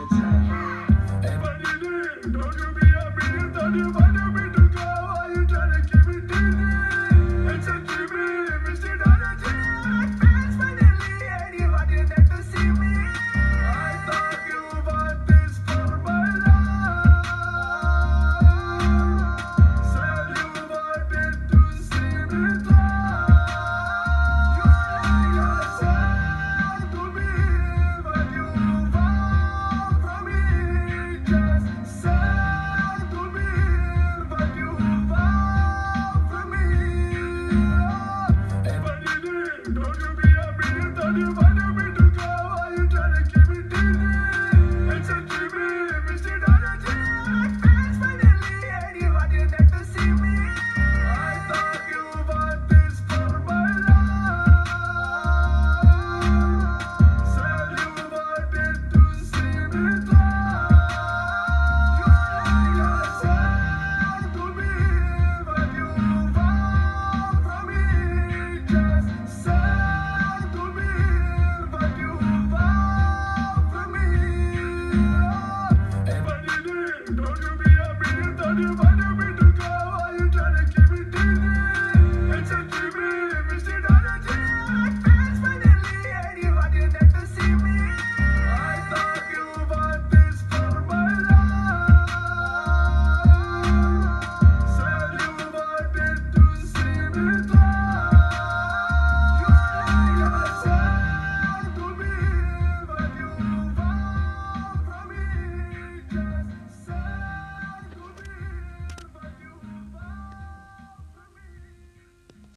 Everybody, don't you be don't you be a? You thought you from